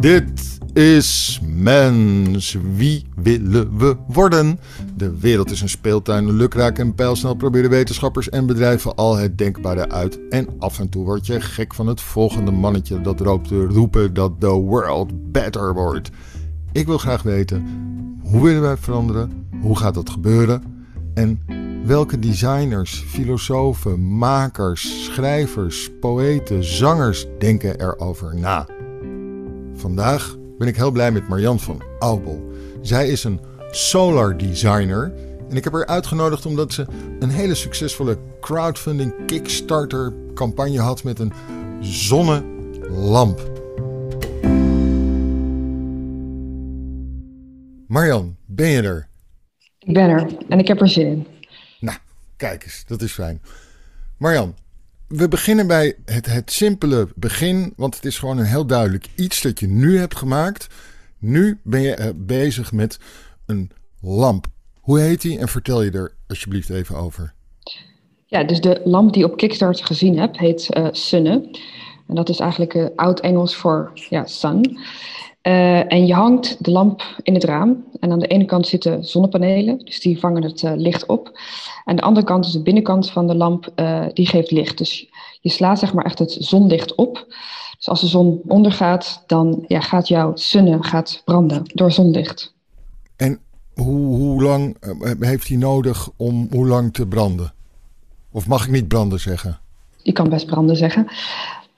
Dit is Mens. Wie willen we worden? De wereld is een speeltuin. Lukraak en pijlsnel proberen wetenschappers en bedrijven al het denkbare uit. En af en toe word je gek van het volgende mannetje dat roopt te roepen dat the world better wordt. Ik wil graag weten, hoe willen wij veranderen? Hoe gaat dat gebeuren? En welke designers, filosofen, makers, schrijvers, poëten, zangers denken erover na? Vandaag ben ik heel blij met Marian van Aubel. Zij is een solar designer en ik heb haar uitgenodigd omdat ze een hele succesvolle crowdfunding Kickstarter campagne had met een zonnelamp. Marian, ben je er? Ik ben er en ik heb er zin in. Nou, kijk eens, dat is fijn. Marjan, we beginnen bij het, het simpele begin, want het is gewoon een heel duidelijk iets dat je nu hebt gemaakt. Nu ben je eh, bezig met een lamp. Hoe heet die en vertel je er alsjeblieft even over. Ja, dus de lamp die op Kickstarter gezien hebt, heet uh, Sunne. En dat is eigenlijk uh, oud-Engels voor ja, sun. Uh, en je hangt de lamp in het raam. En aan de ene kant zitten zonnepanelen, dus die vangen het uh, licht op. Aan de andere kant is de binnenkant van de lamp, uh, die geeft licht. Dus je slaat zeg maar echt het zonlicht op. Dus als de zon ondergaat, dan ja, gaat jouw sunne gaat branden door zonlicht. En hoe, hoe lang heeft hij nodig om hoe lang te branden? Of mag ik niet branden zeggen? Je kan best branden zeggen.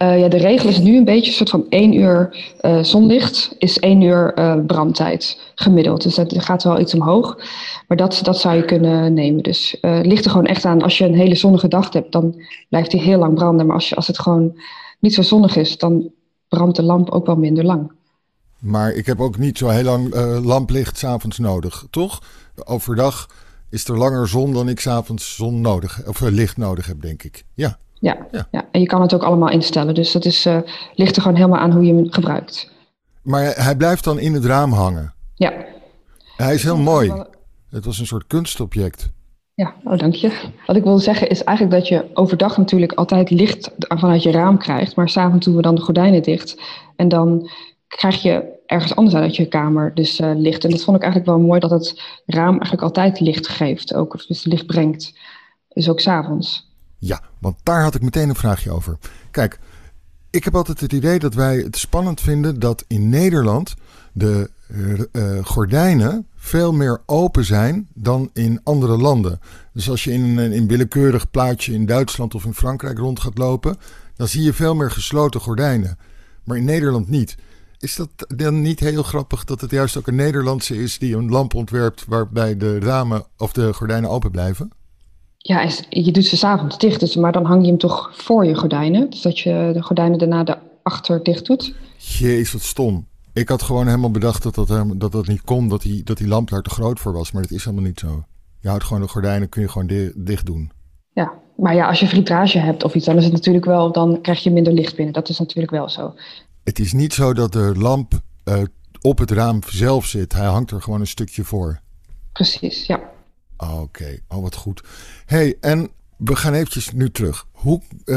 Uh, ja, de regel is nu een beetje een soort van één uur uh, zonlicht is één uur uh, brandtijd gemiddeld. Dus dat gaat wel iets omhoog. Maar dat, dat zou je kunnen nemen. Dus het ligt er gewoon echt aan. Als je een hele zonnige dag hebt, dan blijft hij heel lang branden. Maar als, je, als het gewoon niet zo zonnig is, dan brandt de lamp ook wel minder lang. Maar ik heb ook niet zo heel lang lamplicht s'avonds nodig, toch? Overdag is er langer zon dan ik s'avonds zon nodig, of licht nodig heb, denk ik. Ja. Ja, ja. ja, en je kan het ook allemaal instellen. Dus dat is, uh, ligt er gewoon helemaal aan hoe je hem gebruikt. Maar hij blijft dan in het raam hangen? Ja. Hij is heel mooi. Het was een soort kunstobject. Ja, oh dank je. Wat ik wilde zeggen is eigenlijk dat je overdag natuurlijk altijd licht vanuit je raam krijgt. Maar s'avonds doen we dan de gordijnen dicht. En dan krijg je ergens anders uit je kamer dus uh, licht. En dat vond ik eigenlijk wel mooi dat het raam eigenlijk altijd licht geeft. Ook, dus licht brengt. Dus ook s'avonds. Ja, want daar had ik meteen een vraagje over. Kijk, ik heb altijd het idee dat wij het spannend vinden dat in Nederland de uh, gordijnen veel meer open zijn dan in andere landen. Dus als je in een in willekeurig plaatje in Duitsland of in Frankrijk rond gaat lopen, dan zie je veel meer gesloten gordijnen. Maar in Nederland niet. Is dat dan niet heel grappig dat het juist ook een Nederlandse is die een lamp ontwerpt waarbij de ramen of de gordijnen open blijven? Ja, je doet ze s'avonds dicht, dus, maar dan hang je hem toch voor je gordijnen. Dus dat je de gordijnen daarna de achter dicht doet. Jezus, wat stom. Ik had gewoon helemaal bedacht dat dat, dat, dat niet kon, dat die, dat die lamp daar te groot voor was. Maar dat is helemaal niet zo. Je houdt gewoon de gordijnen, kun je gewoon dicht doen. Ja, maar ja, als je fritage hebt of iets, dan is het natuurlijk wel, dan krijg je minder licht binnen. Dat is natuurlijk wel zo. Het is niet zo dat de lamp uh, op het raam zelf zit. Hij hangt er gewoon een stukje voor. Precies, ja. Oké, okay. oh wat goed. hey, en we gaan eventjes nu terug. Hoe uh,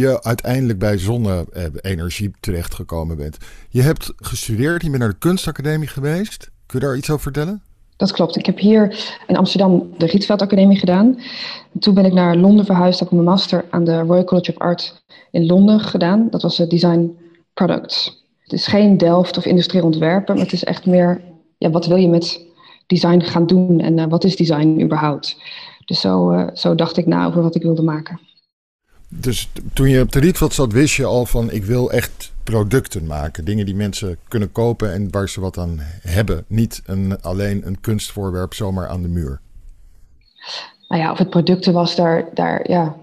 je uiteindelijk bij zonne-energie terechtgekomen bent. Je hebt gestudeerd, je bent naar de kunstacademie geweest. Kun je daar iets over vertellen? Dat klopt. Ik heb hier in Amsterdam de Rietveld Academie gedaan. toen ben ik naar Londen verhuisd. Heb mijn master aan de Royal College of Art in Londen gedaan. Dat was de Design Products. Het is geen Delft of industrieel ontwerpen, maar het is echt meer... Ja, wat wil je met design gaan doen en uh, wat is design überhaupt. Dus zo, uh, zo dacht ik na over wat ik wilde maken. Dus toen je op de Rietveld zat, wist je al van ik wil echt producten maken. Dingen die mensen kunnen kopen en waar ze wat aan hebben. Niet een, alleen een kunstvoorwerp zomaar aan de muur. Nou ja, of het producten was, daar, daar ja,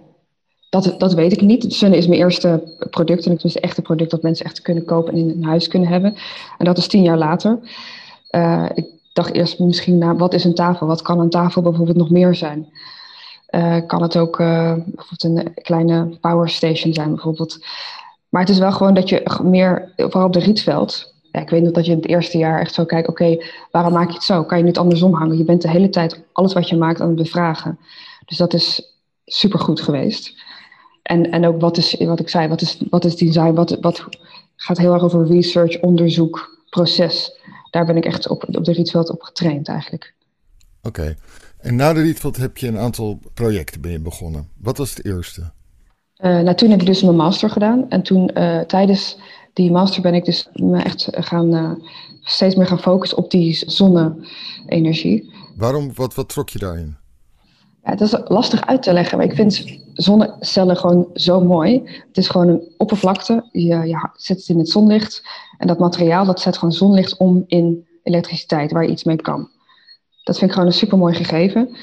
dat, dat weet ik niet. Sunne is mijn eerste product en het is echt een product dat mensen echt kunnen kopen en in hun huis kunnen hebben. En dat is tien jaar later. Uh, ik dacht eerst misschien naar wat is een tafel? Wat kan een tafel bijvoorbeeld nog meer zijn? Uh, kan het ook uh, bijvoorbeeld een kleine power station zijn bijvoorbeeld. Maar het is wel gewoon dat je meer, vooral op de Rietveld, ja, ik weet nog dat je in het eerste jaar echt zo kijkt, oké, waarom maak je het zo? Kan je niet andersom hangen? Je bent de hele tijd alles wat je maakt aan het bevragen. Dus dat is supergoed geweest. En, en ook wat is, wat ik zei, wat is, wat is design? Wat, wat gaat heel erg over research, onderzoek, proces. Daar ben ik echt op, op de Rietveld op getraind eigenlijk. Oké. En na de Rietveld heb je een aantal projecten ben je begonnen. Wat was het eerste? Uh, nou, toen heb ik dus mijn master gedaan. En toen tijdens die master ben ik dus me echt gaan, steeds meer gaan focussen op die zonne-energie. Waarom, wat, wat trok je daarin? Ja, het is lastig uit te leggen, maar ik vind zonnecellen gewoon zo mooi. Het is gewoon een oppervlakte, je, je zet in het zonlicht en dat materiaal dat zet gewoon zonlicht om in elektriciteit waar je iets mee kan. Dat vind ik gewoon een super mooi gegeven.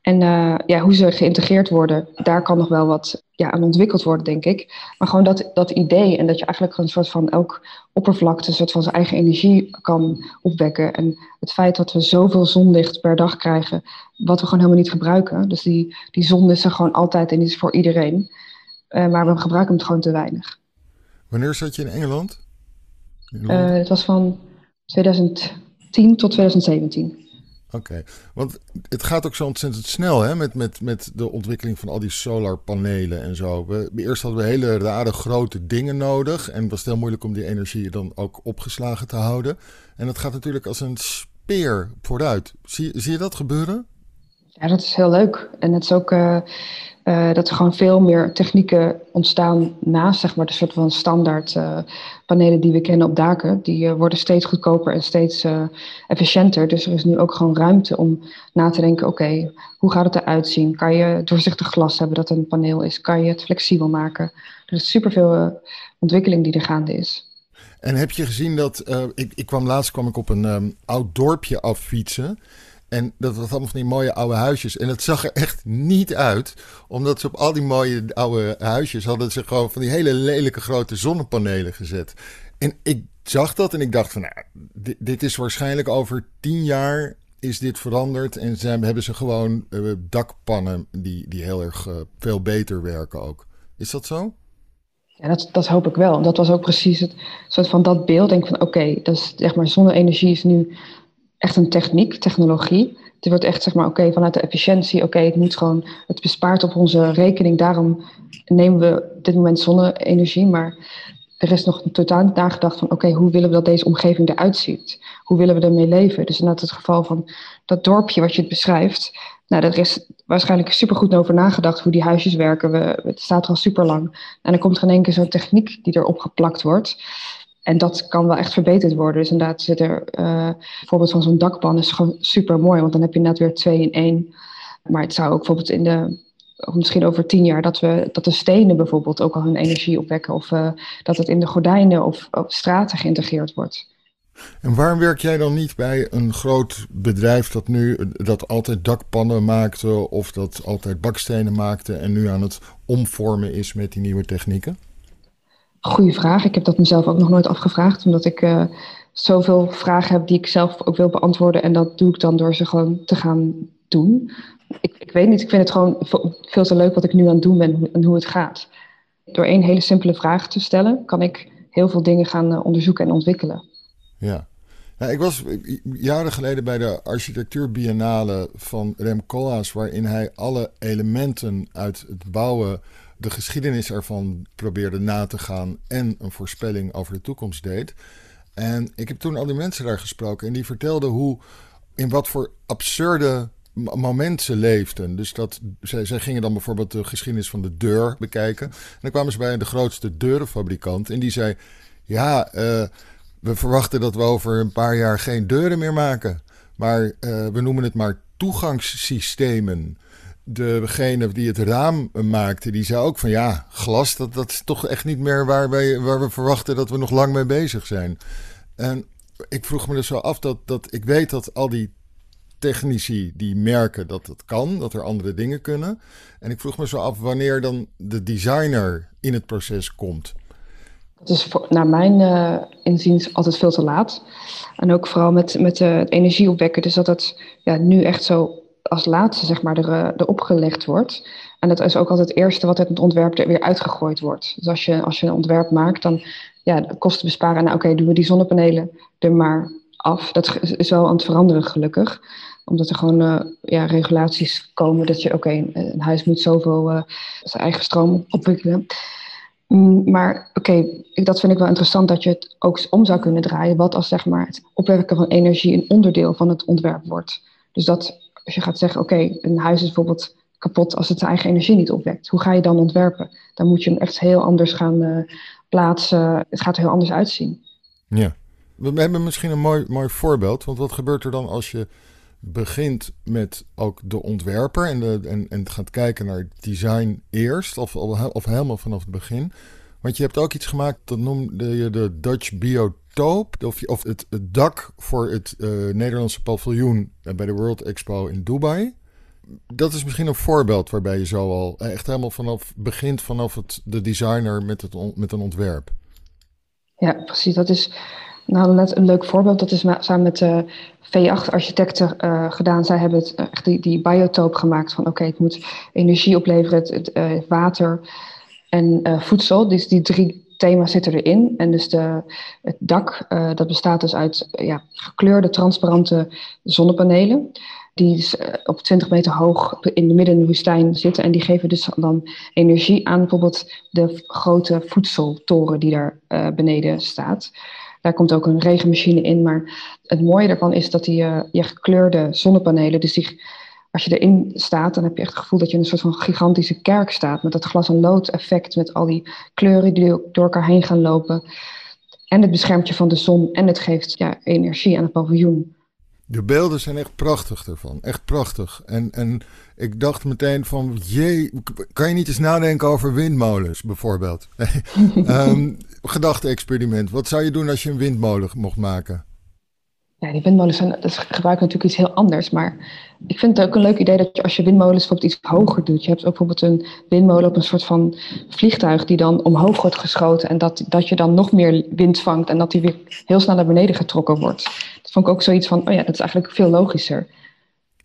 En uh, ja, hoe ze geïntegreerd worden, daar kan nog wel wat ja, aan ontwikkeld worden, denk ik. Maar gewoon dat, dat idee en dat je eigenlijk een soort van elk oppervlakte een soort van zijn eigen energie kan opwekken. En het feit dat we zoveel zonlicht per dag krijgen, wat we gewoon helemaal niet gebruiken. Dus die, die zon is er gewoon altijd en is voor iedereen. Uh, maar we gebruiken het gewoon te weinig. Wanneer zat je in Engeland? In uh, het was van 2010 tot 2017. Oké, want het gaat ook zo ontzettend snel hè, met, met, met de ontwikkeling van al die solarpanelen en zo. We, eerst hadden we hele rare grote dingen nodig en het was heel moeilijk om die energie dan ook opgeslagen te houden. En dat gaat natuurlijk als een speer vooruit. Zie, zie je dat gebeuren? Ja, dat is heel leuk. En het is ook uh, uh, dat er gewoon veel meer technieken ontstaan naast zeg maar, de soort van standaard uh, panelen die we kennen op daken. Die worden steeds goedkoper en steeds efficiënter. Dus er is nu ook gewoon ruimte om na te denken: oké, hoe gaat het eruit zien? Kan je doorzichtig glas hebben dat een paneel is? Kan je het flexibel maken? Er is superveel ontwikkeling die er gaande is. En heb je gezien dat, ik, ik kwam laatst kwam ik op een um, oud dorpje affietsen. En dat was allemaal van die mooie oude huisjes. En het zag er echt niet uit. Omdat ze op al die mooie oude huisjes hadden ze gewoon van die hele lelijke grote zonnepanelen gezet. En ik zag dat en ik dacht van, nou, dit, is waarschijnlijk over tien jaar is dit veranderd. En ze, hebben ze gewoon uh, dakpannen die, die heel erg uh, veel beter werken ook. Is dat zo? Ja, dat, dat hoop ik wel. Dat was ook precies het soort van dat beeld. Denk van oké, dat is zeg maar zonne-energie is nu echt een techniek, technologie. Het wordt echt, zeg maar, oké, vanuit de efficiëntie, oké, het moet gewoon, het bespaart op onze rekening. Daarom nemen we op dit moment zonne-energie, maar er is nog totaal nagedacht van, oké, hoe willen we dat deze omgeving eruit ziet? Hoe willen we ermee leven? Dus inderdaad het geval van dat dorpje wat je het beschrijft, nou, daar is waarschijnlijk supergoed over nagedacht hoe die huisjes werken. We, het staat er al super lang. En dan komt er in één keer zo'n techniek die erop geplakt wordt. En dat kan wel echt verbeterd worden. Dus inderdaad zit er, uh, bijvoorbeeld van zo'n dakpan is gewoon super mooi, want dan heb je net weer twee in één. Maar het zou ook bijvoorbeeld in de, misschien over tien jaar, dat, we, dat de stenen bijvoorbeeld ook al hun energie opwekken. Of uh, dat het in de gordijnen of op straten geïntegreerd wordt. En waarom werk jij dan niet bij een groot bedrijf dat nu dat altijd dakpannen maakte of dat altijd bakstenen maakte en nu aan het omvormen is met die nieuwe technieken? Goeie vraag. Ik heb dat mezelf ook nog nooit afgevraagd, omdat ik uh, zoveel vragen heb die ik zelf ook wil beantwoorden. En dat doe ik dan door ze gewoon te gaan doen. Ik, ik weet niet, ik vind het gewoon veel te leuk wat ik nu aan het doen ben en hoe het gaat. Door één hele simpele vraag te stellen, kan ik heel veel dingen gaan uh, onderzoeken en ontwikkelen. Ja. Ik was jaren geleden bij de architectuurbiennale van Rem Koolhaas, waarin hij alle elementen uit het bouwen de geschiedenis ervan probeerde na te gaan en een voorspelling over de toekomst deed. En ik heb toen al die mensen daar gesproken en die vertelden hoe, in wat voor absurde moment ze leefden. Dus dat, zij, zij gingen dan bijvoorbeeld de geschiedenis van de deur bekijken. En dan kwamen ze bij de grootste deurenfabrikant en die zei: Ja, uh, we verwachten dat we over een paar jaar geen deuren meer maken. Maar uh, we noemen het maar toegangssystemen degene die het raam maakte, die zei ook van ja, glas, dat, dat is toch echt niet meer waar, wij, waar we verwachten dat we nog lang mee bezig zijn. En ik vroeg me dus zo af dat, dat ik weet dat al die technici die merken dat het kan, dat er andere dingen kunnen. En ik vroeg me zo af wanneer dan de designer in het proces komt. Dat is voor, naar mijn uh, inziens altijd veel te laat. En ook vooral met, met uh, het energieopwekken. Dus dat het ja, nu echt zo als laatste zeg maar, er, eh, erop gelegd wordt. En dat is ook altijd het eerste wat uit het ontwerp er weer uitgegooid wordt. Dus als je, als je een ontwerp maakt, dan ja, kosten besparen. Nou oké, doen we die zonnepanelen er maar af. Dat is wel aan het veranderen gelukkig. Omdat er gewoon uh, ja, regulaties komen dat je, oké, een huis moet zoveel uh, zijn eigen stroom opwikkelen. Mm, maar oké, dat vind ik wel interessant dat je het ook om zou kunnen draaien. Wat als zeg maar, het opwekken van energie een onderdeel van het ontwerp wordt. Dus dat als je gaat zeggen, oké, een huis is bijvoorbeeld kapot als het zijn eigen energie niet opwekt. Hoe ga je dan ontwerpen? Dan moet je hem echt heel anders gaan uh, plaatsen. Het gaat er heel anders uitzien. Ja, we hebben misschien een mooi, mooi voorbeeld. Want wat gebeurt er dan als je begint met ook de ontwerper en, de, en, en gaat kijken naar design eerst, of, of helemaal vanaf het begin. Want je hebt ook iets gemaakt, dat noemde je de Dutch Biotoop, of, of het, het dak voor het uh, Nederlandse paviljoen bij de World Expo in Dubai. Dat is misschien een voorbeeld waarbij je zo al echt helemaal vanaf begint vanaf het, de designer met, het, met een ontwerp. Ja, precies. Dat is nou, net een leuk voorbeeld. Dat is samen met de V8-architecten uh, gedaan. Zij hebben het, echt die, die biotoop gemaakt van oké, het moet energie opleveren, het, het water en voedsel. Dus die drie thema's zitten erin. En dus de, het dak, dat bestaat dus uit ja, gekleurde, transparante zonnepanelen. Die dus, op 20 meter hoog in de midden in de woestijn zitten. En die geven dus dan energie aan bijvoorbeeld de grote voedseltoren die daar beneden staat. Daar komt ook een regenmachine in. Maar het mooie daarvan is dat die gekleurde zonnepanelen, dus die, als je erin staat, dan heb je echt het gevoel dat je in een soort van gigantische kerk staat. Met dat glas- en lood effect, met al die kleuren die door elkaar heen gaan lopen. En het beschermt je van de zon en het geeft ja, energie aan het paviljoen. De beelden zijn echt prachtig ervan. Echt prachtig. En, en ik dacht meteen van, jee, kan je niet eens nadenken over windmolens bijvoorbeeld? um, Gedachte-experiment. Wat zou je doen als je een windmolen mocht maken? Ja, die windmolens zijn, dat gebruiken natuurlijk iets heel anders. Maar ik vind het ook een leuk idee dat je als je windmolens bijvoorbeeld iets hoger doet. Je hebt ook bijvoorbeeld een windmolen op een soort van vliegtuig die dan omhoog wordt geschoten. En dat, dat je dan nog meer wind vangt en dat die weer heel snel naar beneden getrokken wordt. Dat vond ik ook zoiets van, oh ja, dat is eigenlijk veel logischer.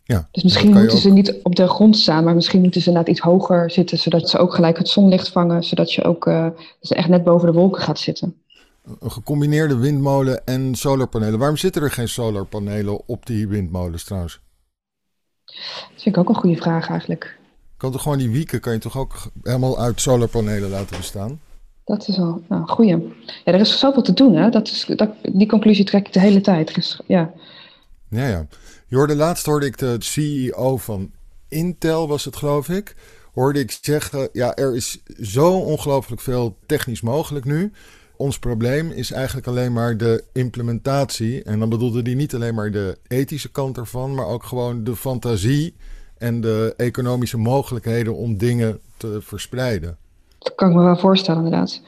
Ja, dus misschien moeten ze niet op de grond staan, maar misschien moeten ze inderdaad iets hoger zitten, zodat ze ook gelijk het zonlicht vangen, zodat je ook uh, ze echt net boven de wolken gaat zitten. Een gecombineerde windmolen en solarpanelen. Waarom zitten er geen solarpanelen op die windmolens trouwens? Dat vind ik ook een goede vraag eigenlijk. Kan toch gewoon die wieken, kan je toch ook helemaal uit solarpanelen laten bestaan? Dat is wel nou, een goeie. Ja, er is zoveel te doen, hè? Dat is, dat, die conclusie trek ik de hele tijd. Ja. Ja, ja. Je hoorde laatst hoorde ik de CEO van Intel, was het geloof ik, hoorde ik zeggen, ja, er is zo ongelooflijk veel technisch mogelijk nu. Ons probleem is eigenlijk alleen maar de implementatie. En dan bedoelde hij niet alleen maar de ethische kant ervan, maar ook gewoon de fantasie en de economische mogelijkheden om dingen te verspreiden. Dat kan ik me wel voorstellen, inderdaad.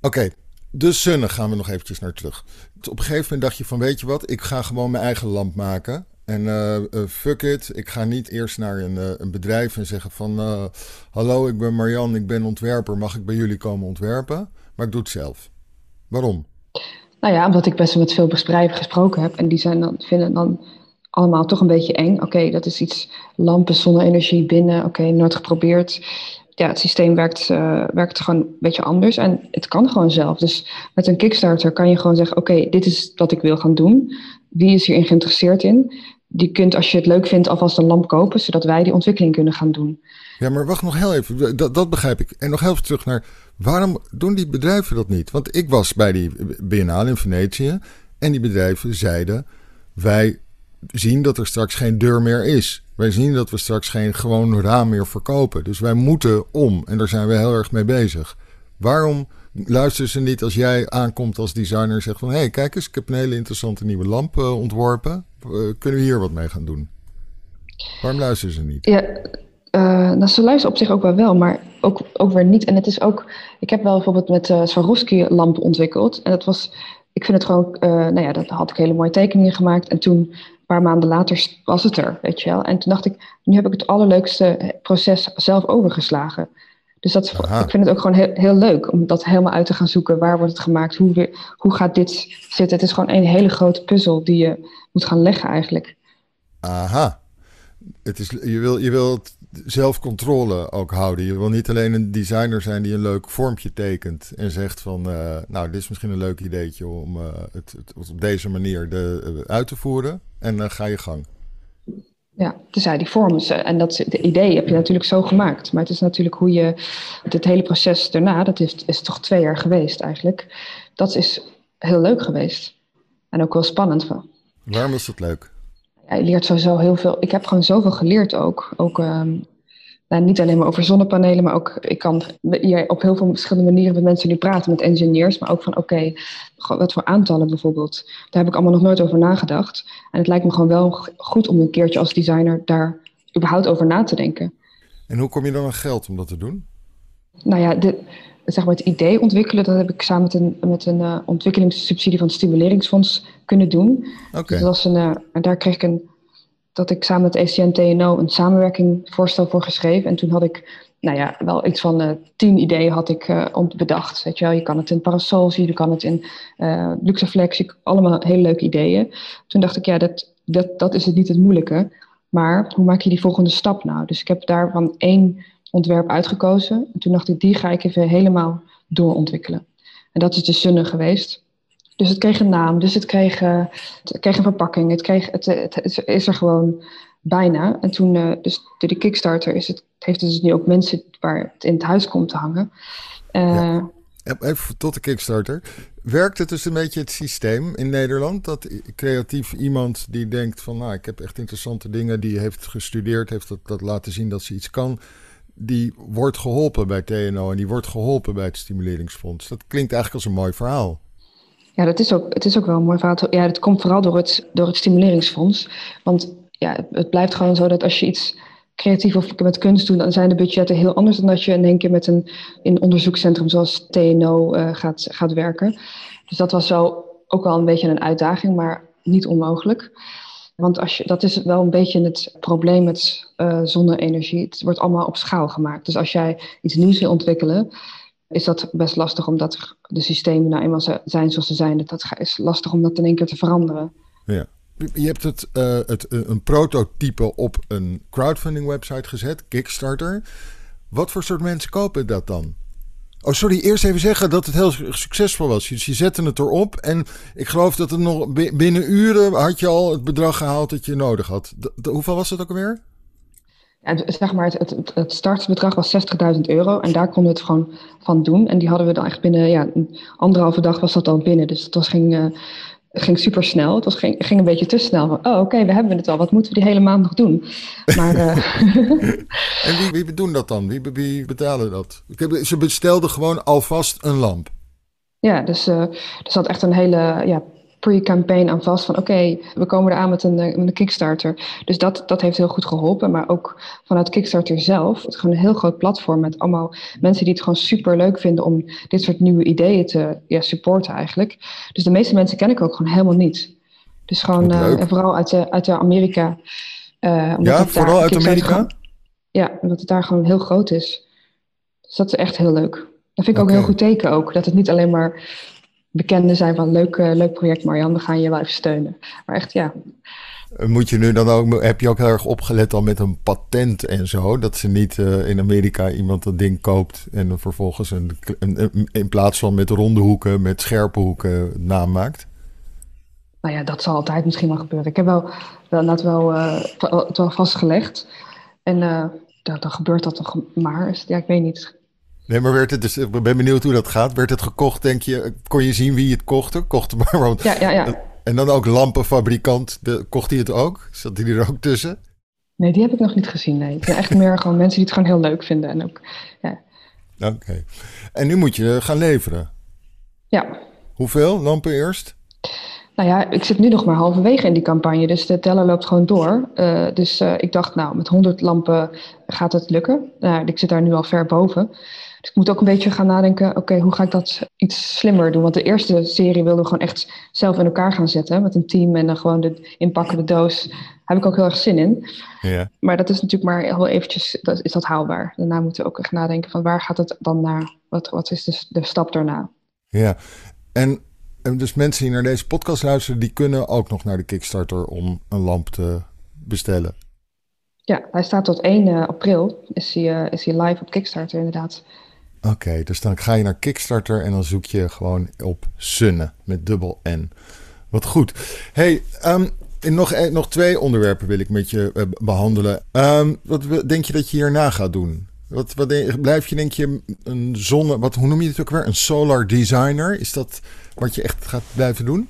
Oké, de Sunne gaan we nog eventjes naar terug. Op een gegeven moment dacht je van, weet je wat, ik ga gewoon mijn eigen lamp maken. En uh, fuck it, ik ga niet eerst naar een, uh, een bedrijf en zeggen van... hallo, ik ben Marian, ik ben ontwerper, mag ik bij jullie komen ontwerpen? Maar doe het zelf. Waarom? Nou ja, omdat ik best met veel bedrijven gesproken heb. En die zijn dan, vinden dan allemaal toch een beetje eng. Oké, dat is iets lampen, zonne-energie binnen. Oké, nooit geprobeerd ja, het systeem werkt, uh, werkt gewoon een beetje anders en het kan gewoon zelf. Dus met een Kickstarter kan je gewoon zeggen: Oké, dit is wat ik wil gaan doen. Wie is hierin geïnteresseerd in? Die kunt, als je het leuk vindt, alvast een lamp kopen, zodat wij die ontwikkeling kunnen gaan doen. Ja, maar wacht nog heel even. Dat, dat begrijp ik. En nog heel even terug naar waarom doen die bedrijven dat niet? Want ik was bij die Biennale in Venetië en die bedrijven zeiden: Wij zien dat er straks geen deur meer is. Wij zien dat we straks geen gewoon raam meer verkopen. Dus wij moeten om. En daar zijn we heel erg mee bezig. Waarom luisteren ze niet als jij aankomt als designer en zegt van... hé, hey, kijk eens, ik heb een hele interessante nieuwe lamp uh, ontworpen. Uh, kunnen we hier wat mee gaan doen? Waarom luisteren ze niet? Ja, uh, nou, ze luisteren op zich ook wel wel, maar ook, ook weer niet. En het is ook... Ik heb wel bijvoorbeeld met uh, Swarovski lamp ontwikkeld. En dat was... Ik vind het gewoon... nou ja, dat had ik hele mooie tekeningen gemaakt. En toen paar maanden later was het er, weet je wel. En toen dacht ik, nu heb ik het allerleukste proces zelf overgeslagen. Dus dat, ik vind het ook gewoon heel, heel leuk om dat helemaal uit te gaan zoeken. Waar wordt het gemaakt? Hoe, hoe gaat dit zitten? Het is gewoon een hele grote puzzel die je moet gaan leggen eigenlijk. Aha. Het is, je, wil, je wilt zelfcontrole ook houden. Je wil niet alleen een designer zijn die een leuk vormpje tekent en zegt van, uh, nou, dit is misschien een leuk ideetje om uh, het, het, op deze manier de, uh, uit te voeren. En dan ga je gang. Ja, dus ja, die vormen ze. En dat de idee heb je natuurlijk zo gemaakt. Maar het is natuurlijk hoe je het hele proces daarna, dat is, is toch twee jaar geweest eigenlijk. Dat is heel leuk geweest. En ook wel spannend. Waarom is dat leuk? Ja, je leert sowieso heel veel. Ik heb gewoon zoveel geleerd ook. Ook ehm, nou, niet alleen maar over zonnepanelen, maar ook ik kan hier op heel veel verschillende manieren met mensen nu praten, met engineers, maar ook van oké, wat voor aantallen bijvoorbeeld. Daar heb ik allemaal nog nooit over nagedacht. En het lijkt me gewoon wel goed om een keertje als designer daar überhaupt over na te denken. En hoe kom je dan aan geld om dat te doen? Nou ja, de, zeg maar het idee ontwikkelen, dat heb ik samen met een, met een uh, ontwikkelingssubsidie van het Stimuleringsfonds kunnen doen. Oké. Dus dat was een, uh, en daar kreeg ik een dat ik samen met ECN TNO een samenwerkingvoorstel voor geschreven. En toen had ik, nou ja, wel iets van uh, tien ideeën had ik uh, bedacht. Weet je wel, je kan het in parasol zien, je kan het in uh, Luxaflex, allemaal hele leuke ideeën. Toen dacht ik, ja, dat, dat, dat is het niet het moeilijke. Maar hoe maak je die volgende stap nou? Dus ik heb daarvan één ontwerp uitgekozen. En toen dacht ik, die ga ik even helemaal doorontwikkelen. En dat is de Sunne geweest. Dus het kreeg een naam, dus het kreeg, uh, het kreeg een verpakking, het, kreeg, het, het, is er gewoon bijna. En toen, uh, dus door de Kickstarter, is het, heeft het dus nu ook mensen waar het in het huis komt te hangen. Ja. Even tot de Kickstarter. Werkt het dus een beetje het systeem in Nederland? Dat creatief iemand die denkt van, nou, ik heb echt interessante dingen, die heeft gestudeerd, heeft dat, dat laten zien dat ze iets kan die wordt geholpen bij TNO en die wordt geholpen bij het Stimuleringsfonds. Dat klinkt eigenlijk als een mooi verhaal. Ja, dat is ook, het is ook wel een mooi verhaal. Ja, dat komt vooral door het, door het stimuleringsfonds. Want ja, het blijft gewoon zo dat als je iets creatief of met kunst doet, dan zijn de budgetten heel anders dan als je in één keer met een, in onderzoekscentrum zoals TNO uh, gaat, gaat werken. Dus dat was wel ook wel een beetje een uitdaging, maar niet onmogelijk. Want als je, dat is wel een beetje het probleem met uh, zonne-energie. Het wordt allemaal op schaal gemaakt. Dus als jij iets nieuws wil ontwikkelen, is dat best lastig omdat de systemen nou eenmaal zijn zoals ze zijn. Dat is lastig om dat in één keer te veranderen. Ja. Je hebt het, uh, het, een prototype op een crowdfunding website gezet, Kickstarter. Wat voor soort mensen kopen dat dan? Oh, sorry, eerst even zeggen dat het heel succesvol was. Dus je zette het erop en ik geloof dat het nog binnen uren had je al het bedrag gehaald dat je nodig had. De, hoeveel was het ook alweer? Ja, zeg maar, het, het, het startbedrag was 60.000 euro en daar konden we het gewoon van doen. En die hadden we dan echt binnen, ja, een anderhalve dag was dat dan binnen. Dus het was, ging, uh, ging super snel. Het was, ging, ging een beetje te snel. Van, oh, oké, okay, we hebben het al. Wat moeten we die hele maand nog doen? Maar, uh... en wie, wie doen dat dan? Wie, wie betalen dat? Ik heb, ze bestelden gewoon alvast een lamp. Ja, dus uh, er zat echt een hele ja, pre-campaign aan vast van oké, we komen eraan met een, met een Kickstarter. Dus dat, dat heeft heel goed geholpen. Maar ook vanuit Kickstarter zelf, het is gewoon een heel groot platform met allemaal mensen die het gewoon super leuk vinden om dit soort nieuwe ideeën te ja, supporten eigenlijk. Dus de meeste mensen ken ik ook gewoon helemaal niet. Dus gewoon, uh, en vooral uit, de, uit de Amerika. Uh, ja, vooral uit Amerika? Gewoon, ja, omdat het daar gewoon heel groot is. Dus dat is echt heel leuk. Dat vind ik okay. ook een heel goed teken ook. Dat het niet alleen maar bekenden zijn van leuk, uh, leuk project Marjan, we gaan je wel even steunen. Maar echt ja. Moet je nu dan ook, heb je ook heel erg opgelet al met een patent en zo? Dat ze niet uh, in Amerika iemand dat ding koopt en dan vervolgens een, een, in plaats van met ronde hoeken, met scherpe hoeken naam maakt? Nou ja, dat zal altijd misschien wel gebeuren. Ik heb wel, wel, dat wel, uh, het wel vastgelegd. En uh, dan, dan gebeurt dat toch maar. Ja, ik weet niet. Nee, maar werd het dus, ik ben benieuwd hoe dat gaat. Werd het gekocht, denk je? Kon je zien wie het kocht? Kocht maar. Want, ja, ja, ja. En dan ook lampenfabrikant. De, kocht hij het ook? Zat hij er ook tussen? Nee, die heb ik nog niet gezien. Nee. Het zijn echt meer gewoon mensen die het gewoon heel leuk vinden. En ook, ja. Oké. Okay. En nu moet je gaan leveren. Ja. Hoeveel lampen eerst? Nou ja, ik zit nu nog maar halverwege in die campagne, dus de teller loopt gewoon door. Uh, dus uh, ik dacht, nou, met 100 lampen gaat het lukken. Nou, ik zit daar nu al ver boven. Dus ik moet ook een beetje gaan nadenken, oké, okay, hoe ga ik dat iets slimmer doen? Want de eerste serie wilden we gewoon echt zelf in elkaar gaan zetten met een team en dan gewoon de inpakken, de doos. Daar heb ik ook heel erg zin in. Ja. Maar dat is natuurlijk maar heel eventjes, dat, is dat haalbaar? Daarna moeten we ook echt nadenken van waar gaat het dan naar? Wat, wat is de, de stap daarna? Ja, en, en dus mensen die naar deze podcast luisteren, die kunnen ook nog naar de Kickstarter om een lamp te bestellen. Ja, hij staat tot 1 april. Is hij, uh, is hij live op Kickstarter inderdaad. Oké, okay, dus dan ga je naar Kickstarter en dan zoek je gewoon op Sunne met dubbel N. Wat goed. Hey, um, En nog, eh, nog twee onderwerpen wil ik met je eh, behandelen. Um, wat denk je dat je hierna gaat doen? Wat, wat denk, blijf je, denk je, een zonne... Wat, hoe noem je het ook weer? Een solar designer? Is dat wat je echt gaat blijven doen?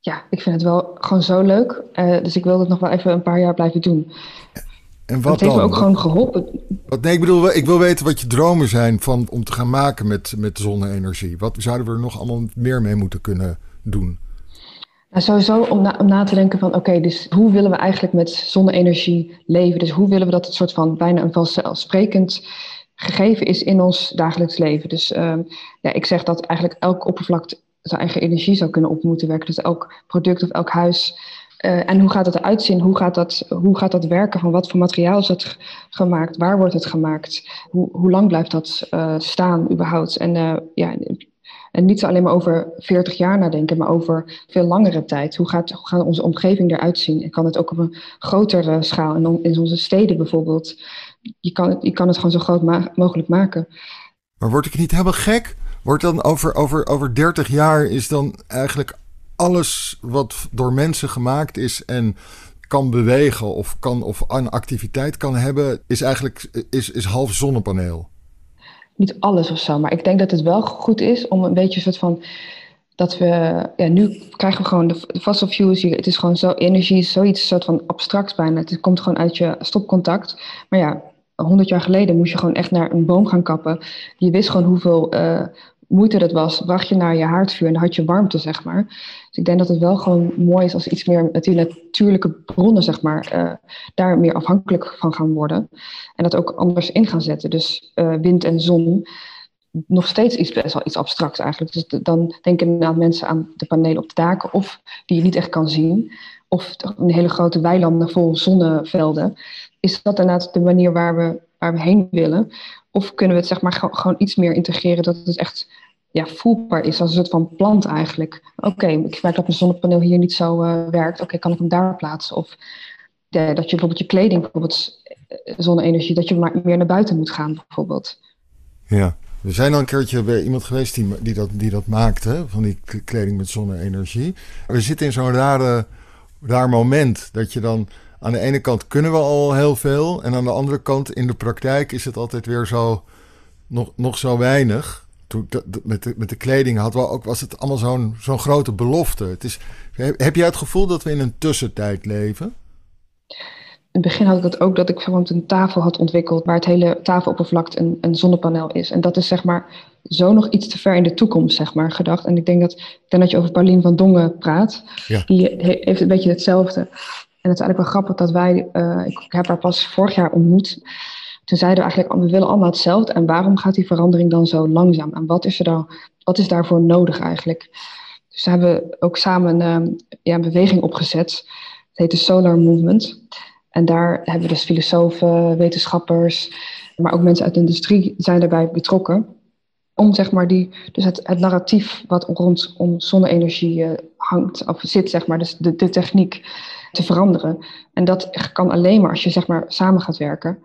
Ja, ik vind het wel gewoon zo leuk. Uh, dus ik wil het nog wel even een paar jaar blijven doen. En wat het heeft dan? me ook gewoon geholpen. Wat, nee, ik bedoel, ik wil weten wat je dromen zijn van, om te gaan maken met, met zonne-energie. Wat zouden we er nog allemaal meer mee moeten kunnen doen? Nou, sowieso om na, om na te denken van oké, dus hoe willen we eigenlijk met zonne-energie leven? Dus hoe willen we dat het soort van bijna een vanzelfsprekend gegeven is in ons dagelijks leven? Dus um, ja, ik zeg dat eigenlijk elk oppervlak zijn eigen energie zou kunnen op moeten werken. Dus elk product of elk huis. Uh, en hoe gaat het eruit zien? Hoe gaat dat, hoe gaat dat werken? Van wat voor materiaal is dat gemaakt? Waar wordt het gemaakt? Hoe, hoe lang blijft dat uh, staan überhaupt? En uh, ja, en niet alleen maar over 40 jaar nadenken, maar over veel langere tijd. Hoe gaat, hoe onze omgeving eruit zien? En kan het ook op een grotere schaal, in, in onze steden bijvoorbeeld. Je kan, het, je kan het gewoon zo groot mogelijk maken. Maar word ik niet helemaal gek? Wordt dan over, over, over 30 jaar is dan eigenlijk alles wat door mensen gemaakt is en kan bewegen of, kan, of een activiteit kan hebben, is eigenlijk is, is half zonnepaneel? niet alles of zo, maar ik denk dat het wel goed is om een beetje een soort van dat we, ja, nu krijgen we gewoon de, fossil fuels. Het is gewoon zo, energie zoiets soort van abstract bijna. Het komt gewoon uit je stopcontact. Maar ja, honderd jaar geleden moest je gewoon echt naar een boom gaan kappen. Je wist gewoon hoeveel uh, moeite dat was. Bracht je naar je haardvuur en dan had je warmte, zeg maar. Dus ik denk dat het wel gewoon mooi is als iets meer natuurlijke bronnen, zeg maar, uh, daar meer afhankelijk van gaan worden. En dat ook anders in gaan zetten. Dus uh, wind en zon, nog steeds iets best wel iets abstracts eigenlijk. Dus dan denken inderdaad mensen aan de panelen op de daken, of die je niet echt kan zien. Of een hele grote weilanden vol zonnevelden. Is dat inderdaad de manier waar we, waar we heen willen? Of kunnen we het zeg maar gewoon iets meer integreren dat het echt ja, voelbaar is als een soort van plant eigenlijk. Oké, ik merk dat mijn zonnepaneel hier niet zo uh, werkt. Oké, kan ik hem daar plaatsen? Of dat je bijvoorbeeld je kleding, bijvoorbeeld eh, zonne-energie, dat je maar meer naar buiten moet gaan bijvoorbeeld. Ja, we zijn al een keertje bij iemand geweest die, die, dat, die dat maakte, van die kleding met zonne-energie. We zitten in zo'n rare, raar moment dat je dan aan de ene kant kunnen we al heel veel en aan de andere kant in de praktijk is het altijd weer zo nog, nog zo weinig toen, met, de, met de kleding had wel ook, was het allemaal zo'n zo'n grote belofte. Het is, heb jij het gevoel dat we in een tussentijd leven? In het begin had ik dat ook, dat ik bijvoorbeeld een tafel had ontwikkeld waar het hele tafeloppervlak een, een zonnepaneel is. En dat is zeg maar zo nog iets te ver in de toekomst, zeg maar, gedacht. En ik denk dat, ik denk dat je over Paulien van Dongen praat. Ja. Die heeft een beetje hetzelfde. En het is eigenlijk wel grappig dat wij, uh, ik heb haar pas vorig jaar ontmoet. Toen zeiden we eigenlijk, we willen allemaal hetzelfde. En waarom gaat die verandering dan zo langzaam? En wat is, er dan, wat is daarvoor nodig eigenlijk? Dus hebben we ook samen uh, ja, een beweging opgezet. Het heet de Solar Movement. En daar hebben we dus filosofen, wetenschappers, maar ook mensen uit de industrie zijn daarbij betrokken. Om zeg maar die, dus het, het narratief wat rondom zonne-energie uh, hangt, of zit, zeg maar, dus de, de techniek te veranderen. En dat kan alleen maar als je zeg maar samen gaat werken.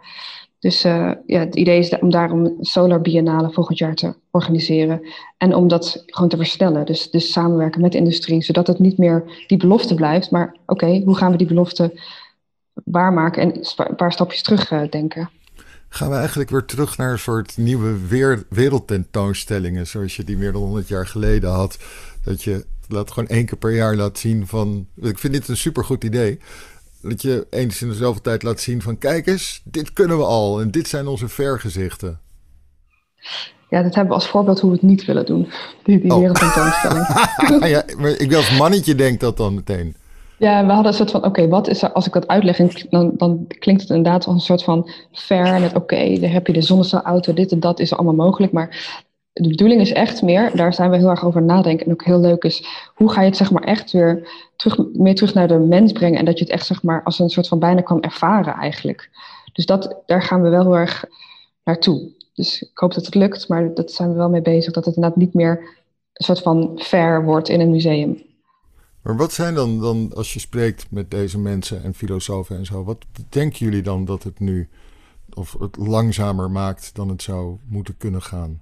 Dus uh, ja, het idee is om daarom Solar Biennale volgend jaar te organiseren. En om dat gewoon te versnellen. Dus, dus samenwerken met de industrie, zodat het niet meer die belofte blijft. Maar oké, hoe gaan we die belofte waarmaken en een paar stapjes terug uh, denken? Gaan we eigenlijk weer terug naar een soort nieuwe wereldtentoonstellingen, zoals je die meer dan 100 jaar geleden had. Dat je dat gewoon één keer per jaar laat zien van. Ik vind dit een supergoed idee dat je eens in dezelfde tijd laat zien van kijk eens, dit kunnen we al en dit zijn onze vergezichten. Ja, dat hebben we als voorbeeld hoe we het niet willen doen. Die, die oh. wereldtentoonstelling. ja, maar ik als mannetje denk dat dan meteen. Ja, we hadden een soort van, oké, wat is er, als ik dat uitleg, dan, dan klinkt het inderdaad als een soort van fair, met oké, okay, dan heb je de zonnecelauto, dit en dat is allemaal mogelijk, maar de bedoeling is echt meer, daar zijn we heel erg over nadenken. En ook heel leuk is, hoe ga je het zeg maar echt weer terug, meer terug naar de mens brengen. En dat je het echt zeg maar als een soort van bijna kan ervaren eigenlijk. Dus dat, daar gaan we wel heel erg naartoe. Dus ik hoop dat het lukt, maar dat zijn we wel mee bezig. Dat het inderdaad niet meer een soort van fair wordt in een museum. Maar wat zijn dan, dan als je spreekt met deze mensen en filosofen en zo, wat denken jullie dan dat het nu of het langzamer maakt dan het zou moeten kunnen gaan?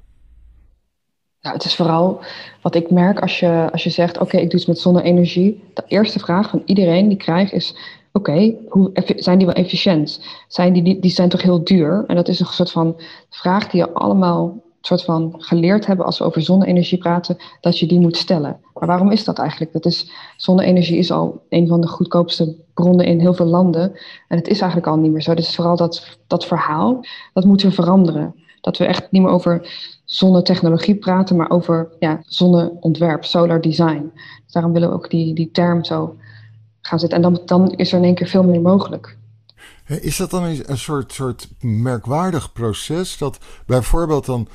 Nou, het is vooral wat ik merk als je, als je zegt: Oké, ik doe iets met zonne-energie. De eerste vraag van iedereen die krijgt is: Oké, hoe zijn die wel efficiënt? Zijn die, die, zijn toch heel duur? En dat is een soort van vraag die je allemaal soort van geleerd hebben als we over zonne-energie praten, dat je die moet stellen. Maar waarom is dat eigenlijk? Dat is, zonne-energie is al een van de goedkoopste bronnen in heel veel landen. En het is eigenlijk al niet meer zo. Dus vooral dat, dat verhaal, dat moeten we veranderen. Dat we echt niet meer over zonnetechnologie praten, maar over ja, zonneontwerp, solar design. Dus daarom willen we ook die, die term zo gaan zetten. En dan, dan is er in één keer veel meer mogelijk. Is dat dan een soort, soort merkwaardig proces? Dat bijvoorbeeld dan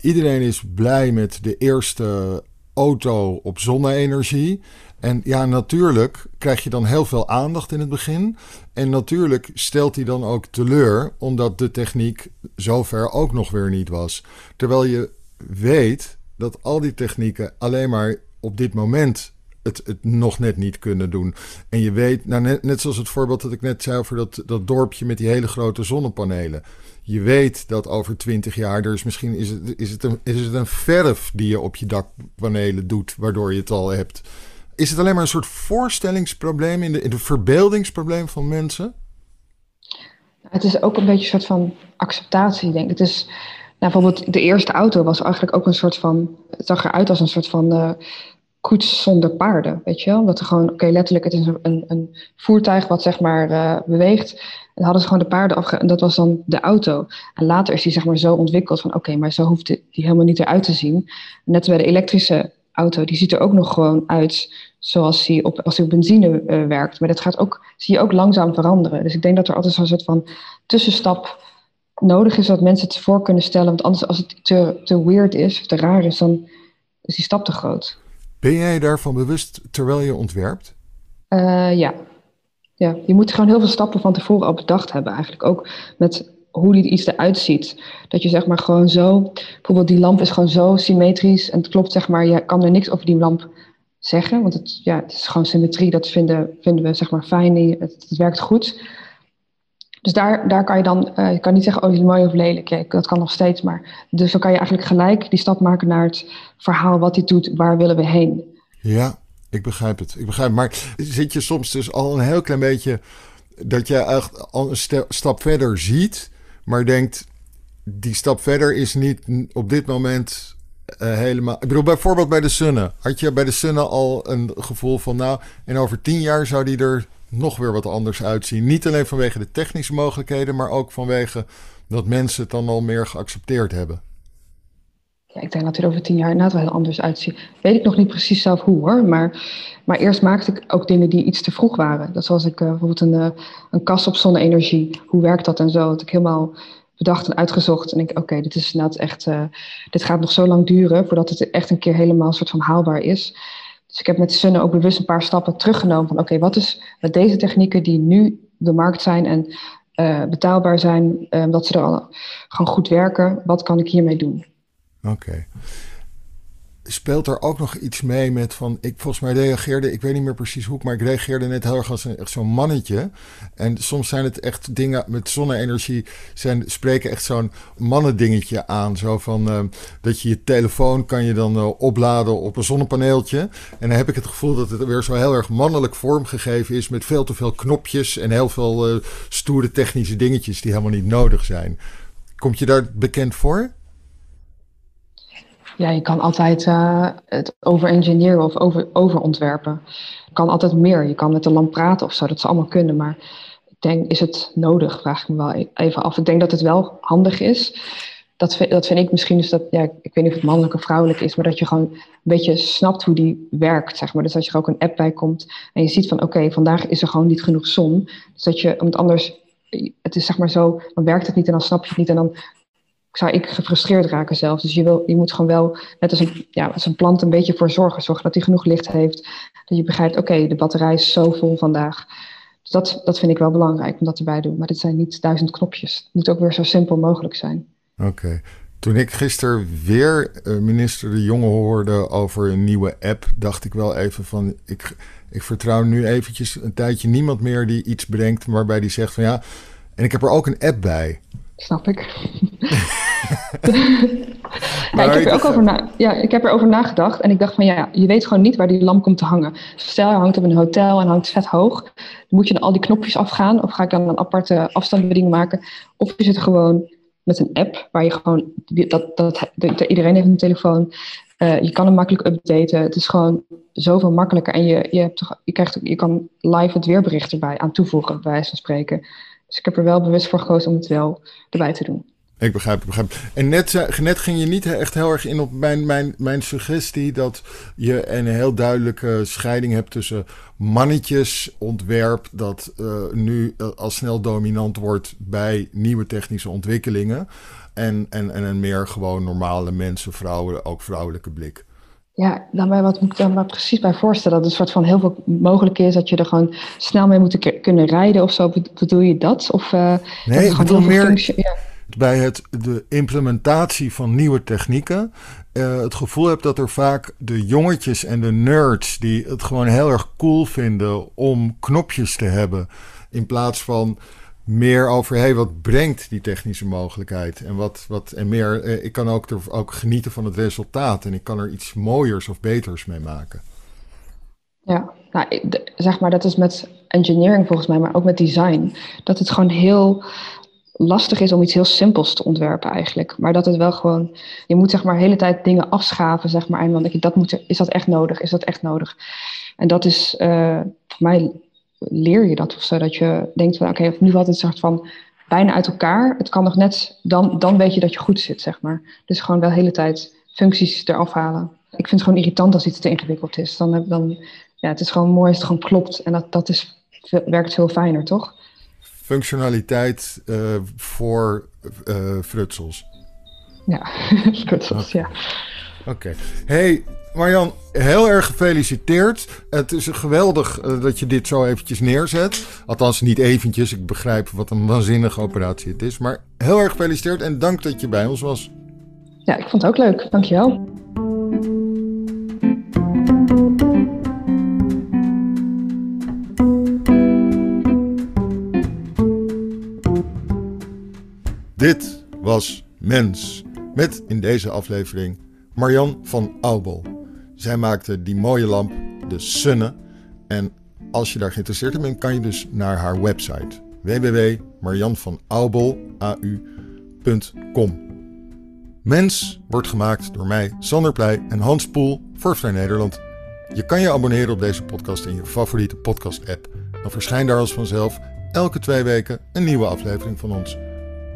iedereen is blij met de eerste auto op zonne-energie. En ja, natuurlijk krijg je dan heel veel aandacht in het begin. En natuurlijk stelt hij dan ook teleur, omdat de techniek zover ook nog weer niet was. Terwijl je weet dat al die technieken alleen maar op dit moment het, het nog net niet kunnen doen. En je weet, nou net, zoals het voorbeeld dat ik net zei over dat, dat dorpje met die hele grote zonnepanelen. Je weet dat over twintig jaar, er is misschien is het, is, het een, is het een verf die je op je dakpanelen doet, waardoor je het al hebt. Is het alleen maar een soort voorstellingsprobleem in de, in verbeeldingsprobleem van mensen? Het is ook een beetje een soort van acceptatie, denk ik. Het is, nou, bijvoorbeeld de eerste auto was eigenlijk ook een soort van, het zag eruit als een soort van uh, koets zonder paarden, weet je wel? Dat er gewoon, oké, letterlijk, het is een, een, voertuig wat zeg maar uh, beweegt. En hadden ze gewoon de paarden afge... En dat was dan de auto. En later is die zeg maar zo ontwikkeld van, oké, maar zo hoeft die helemaal niet eruit te zien. Net bij de elektrische auto, die ziet er ook nog gewoon uit zoals hij op, als hij op benzine uh, werkt. Maar dat gaat ook, zie je ook langzaam veranderen. Dus ik denk dat er altijd zo'n soort van tussenstap nodig is dat mensen het voor kunnen stellen. Want anders als het te, te weird is of te raar is, dan is die stap te groot. Ben jij daarvan bewust terwijl je ontwerpt? Uh, ja. ja, je moet gewoon heel veel stappen van tevoren al bedacht hebben. Eigenlijk ook met hoe die iets eruit ziet. Dat je zeg maar gewoon zo, bijvoorbeeld die lamp is gewoon zo symmetrisch en het klopt zeg maar, je kan er niks over die lamp zeggen, want het, ja, het is gewoon symmetrie, dat vinden, vinden we zeg maar fijn, het, het werkt goed. Dus daar, daar kan je dan, uh, je kan niet zeggen, oh, is mooi of lelijk. Ja, dat kan nog steeds, maar dus dan kan je eigenlijk gelijk die stap maken naar het verhaal, wat hij doet, waar willen we heen. Ja, ik begrijp het. Ik begrijp, maar zit je soms dus al een heel klein beetje dat je echt al een stap verder ziet, maar denkt, die stap verder is niet op dit moment uh, helemaal. Ik bedoel, bijvoorbeeld bij de Sunne. Had je bij de Sunne al een gevoel van, nou, en over tien jaar zou die er nog weer wat anders uitzien? Niet alleen vanwege de technische mogelijkheden, maar ook vanwege dat mensen het dan al meer geaccepteerd hebben. Ja, ik denk dat er over tien jaar inderdaad wel heel anders uitziet. Weet ik nog niet precies zelf hoe hoor, maar, maar eerst maakte ik ook dingen die iets te vroeg waren. Dat zoals ik uh, bijvoorbeeld een, uh, een kast op zonne-energie. Hoe werkt dat en zo? Dat ik helemaal bedacht en uitgezocht. En ik, oké, dit is inderdaad echt, uh, dit gaat nog zo lang duren voordat het echt een keer helemaal soort van haalbaar is. Dus ik heb met Sunne ook bewust een paar stappen teruggenomen van oké, wat is met deze technieken die nu de markt zijn en betaalbaar zijn, dat ze er al gewoon goed werken, wat kan ik hiermee doen? Oké. Speelt er ook nog iets mee met van... Ik volgens mij reageerde, ik weet niet meer precies hoe, maar ik reageerde net heel erg als een, echt zo'n mannetje. En soms zijn het echt dingen met zonne-energie, zijn, spreken echt zo'n mannendingetje aan. Zo van uh, dat je je telefoon kan je dan uh, opladen op een zonnepaneeltje. En dan heb ik het gevoel dat het weer zo heel erg mannelijk vormgegeven is met veel te veel knopjes en heel veel uh, stoere technische dingetjes die helemaal niet nodig zijn. Komt je daar bekend voor? Ja, je kan altijd uh, het overengineeren of over, overontwerpen. Je kan altijd meer. Je kan met de lamp praten of zo, dat ze allemaal kunnen. Maar ik denk, is het nodig? Vraag ik me wel e-, even af. Ik denk dat het wel handig is. Dat, dat vind ik misschien, dus dat, ja, ik weet niet of het mannelijk of vrouwelijk is, maar dat je gewoon een beetje snapt hoe die werkt, zeg maar. Dus dat je er ook een app bij komt en je ziet van, oké, vandaag is er gewoon niet genoeg zon. Dus dat je, want anders, het is zeg maar zo, dan werkt het niet en dan snap je het niet en dan zou ik gefrustreerd raken zelf. Dus je, wil, je moet gewoon wel, net als een, ja, als een plant, een beetje voor zorgen. Zorgen dat hij genoeg licht heeft. Dat je begrijpt, oké, de batterij is zo vol vandaag. Dus dat, dat vind ik wel belangrijk om dat erbij te doen. Maar dit zijn niet duizend knopjes. Het moet ook weer zo simpel mogelijk zijn. Oké. Toen ik gisteren weer uh, minister De Jonge hoorde over een nieuwe app, dacht ik wel even van, ik, ik vertrouw nu eventjes een tijdje niemand meer die iets bedenkt waarbij die zegt van ja, en ik heb er ook een app bij. Snap ik. maar ik heb, er ook over na, ja, ik heb erover nagedacht en ik dacht van ja, je weet gewoon niet waar die lamp komt te hangen. Stel je hangt op een hotel en hangt vet hoog, dan moet je dan al die knopjes afgaan of ga ik dan een aparte afstandsbediening maken? Of je zit er gewoon met een app waar je gewoon, dat, dat, dat iedereen heeft een telefoon, uh, je kan hem makkelijk updaten. Het is gewoon zoveel makkelijker en je, je, hebt toch, je, krijgt, je kan live het weerbericht erbij aan toevoegen, bij wijze van spreken. Dus ik heb er wel bewust voor gekozen om het wel erbij te doen. Ik begrijp, ik begrijp. En net, net ging je niet echt heel erg in op mijn, mijn, mijn suggestie dat je een heel duidelijke scheiding hebt tussen mannetjesontwerp, dat uh, nu uh, al snel dominant wordt bij nieuwe technische ontwikkelingen. En, en, en een meer gewoon normale mensen, vrouwen, ook vrouwelijke blik. Ja, dan bij wat moet ik dan maar precies bij voorstellen? Dat een soort van heel veel mogelijk is, dat je er gewoon snel mee moet kunnen rijden of zo. Bedoel je dat? Of, uh, nee, ik bedoel meer... Ja bij het, de implementatie van nieuwe technieken uh, het gevoel heb dat er vaak de jongetjes en de nerds die het gewoon heel erg cool vinden om knopjes te hebben, in plaats van meer over hey, wat brengt die technische mogelijkheid en wat, wat en meer. Uh, ik kan ook, er, ook genieten van het resultaat en ik kan er iets mooiers of beters mee maken. Ja, nou, zeg maar dat is met engineering volgens mij, maar ook met design. Dat het gewoon heel lastig is om iets heel simpels te ontwerpen eigenlijk. Maar dat het wel gewoon, je moet zeg maar de hele tijd dingen afschaven, zeg maar. En dan denk je, dat moet, is dat echt nodig? Is dat echt nodig? En dat is, uh, voor mij leer je dat of zo, dat je denkt van, oké, nu valt het soort van bijna uit elkaar. Het kan nog net, dan, dan weet je dat je goed zit, zeg maar. Dus gewoon wel de hele tijd functies eraf halen. Ik vind het gewoon irritant als iets te ingewikkeld is. Dan, dan ja, het is gewoon mooi als het gewoon klopt. En dat, dat is, werkt veel fijner, toch? functionaliteit uh, voor uh, frutsels. Ja, frutsels, ja. Oké. Hey, Marjan, heel erg gefeliciteerd. Het is geweldig uh, dat je dit zo eventjes neerzet. Althans, niet eventjes. Ik begrijp wat een waanzinnige operatie het is. Maar heel erg gefeliciteerd en dank dat je bij ons was. Ja, ik vond het ook leuk. Dankjewel. Dit was Mens. Met in deze aflevering Marjan van Aubel. Zij maakte die mooie lamp, de Sunne. En als je daar geïnteresseerd in bent, kan je dus naar haar website www.marjanvanAubel.com. Mens wordt gemaakt door mij, Sander Pleij en Hans Poel voor Vrij Nederland. Je kan je abonneren op deze podcast in je favoriete podcast-app. Dan verschijnt daar als vanzelf elke twee weken een nieuwe aflevering van ons.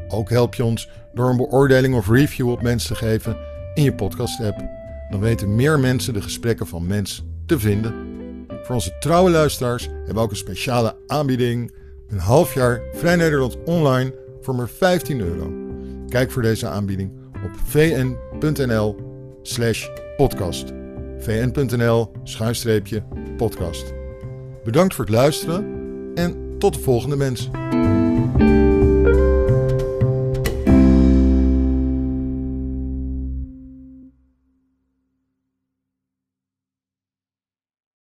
Ook help je ons door een beoordeling of review op Mens te geven in je podcast-app. Dan weten meer mensen de gesprekken van Mens te vinden. Voor onze trouwe luisteraars hebben we ook een speciale aanbieding. Een half jaar Vrij Nederland online voor maar 15 euro. Kijk voor deze aanbieding op vn.nl slash podcast. vn.nl schuinstreepje podcast. Bedankt voor het luisteren en tot de volgende mens.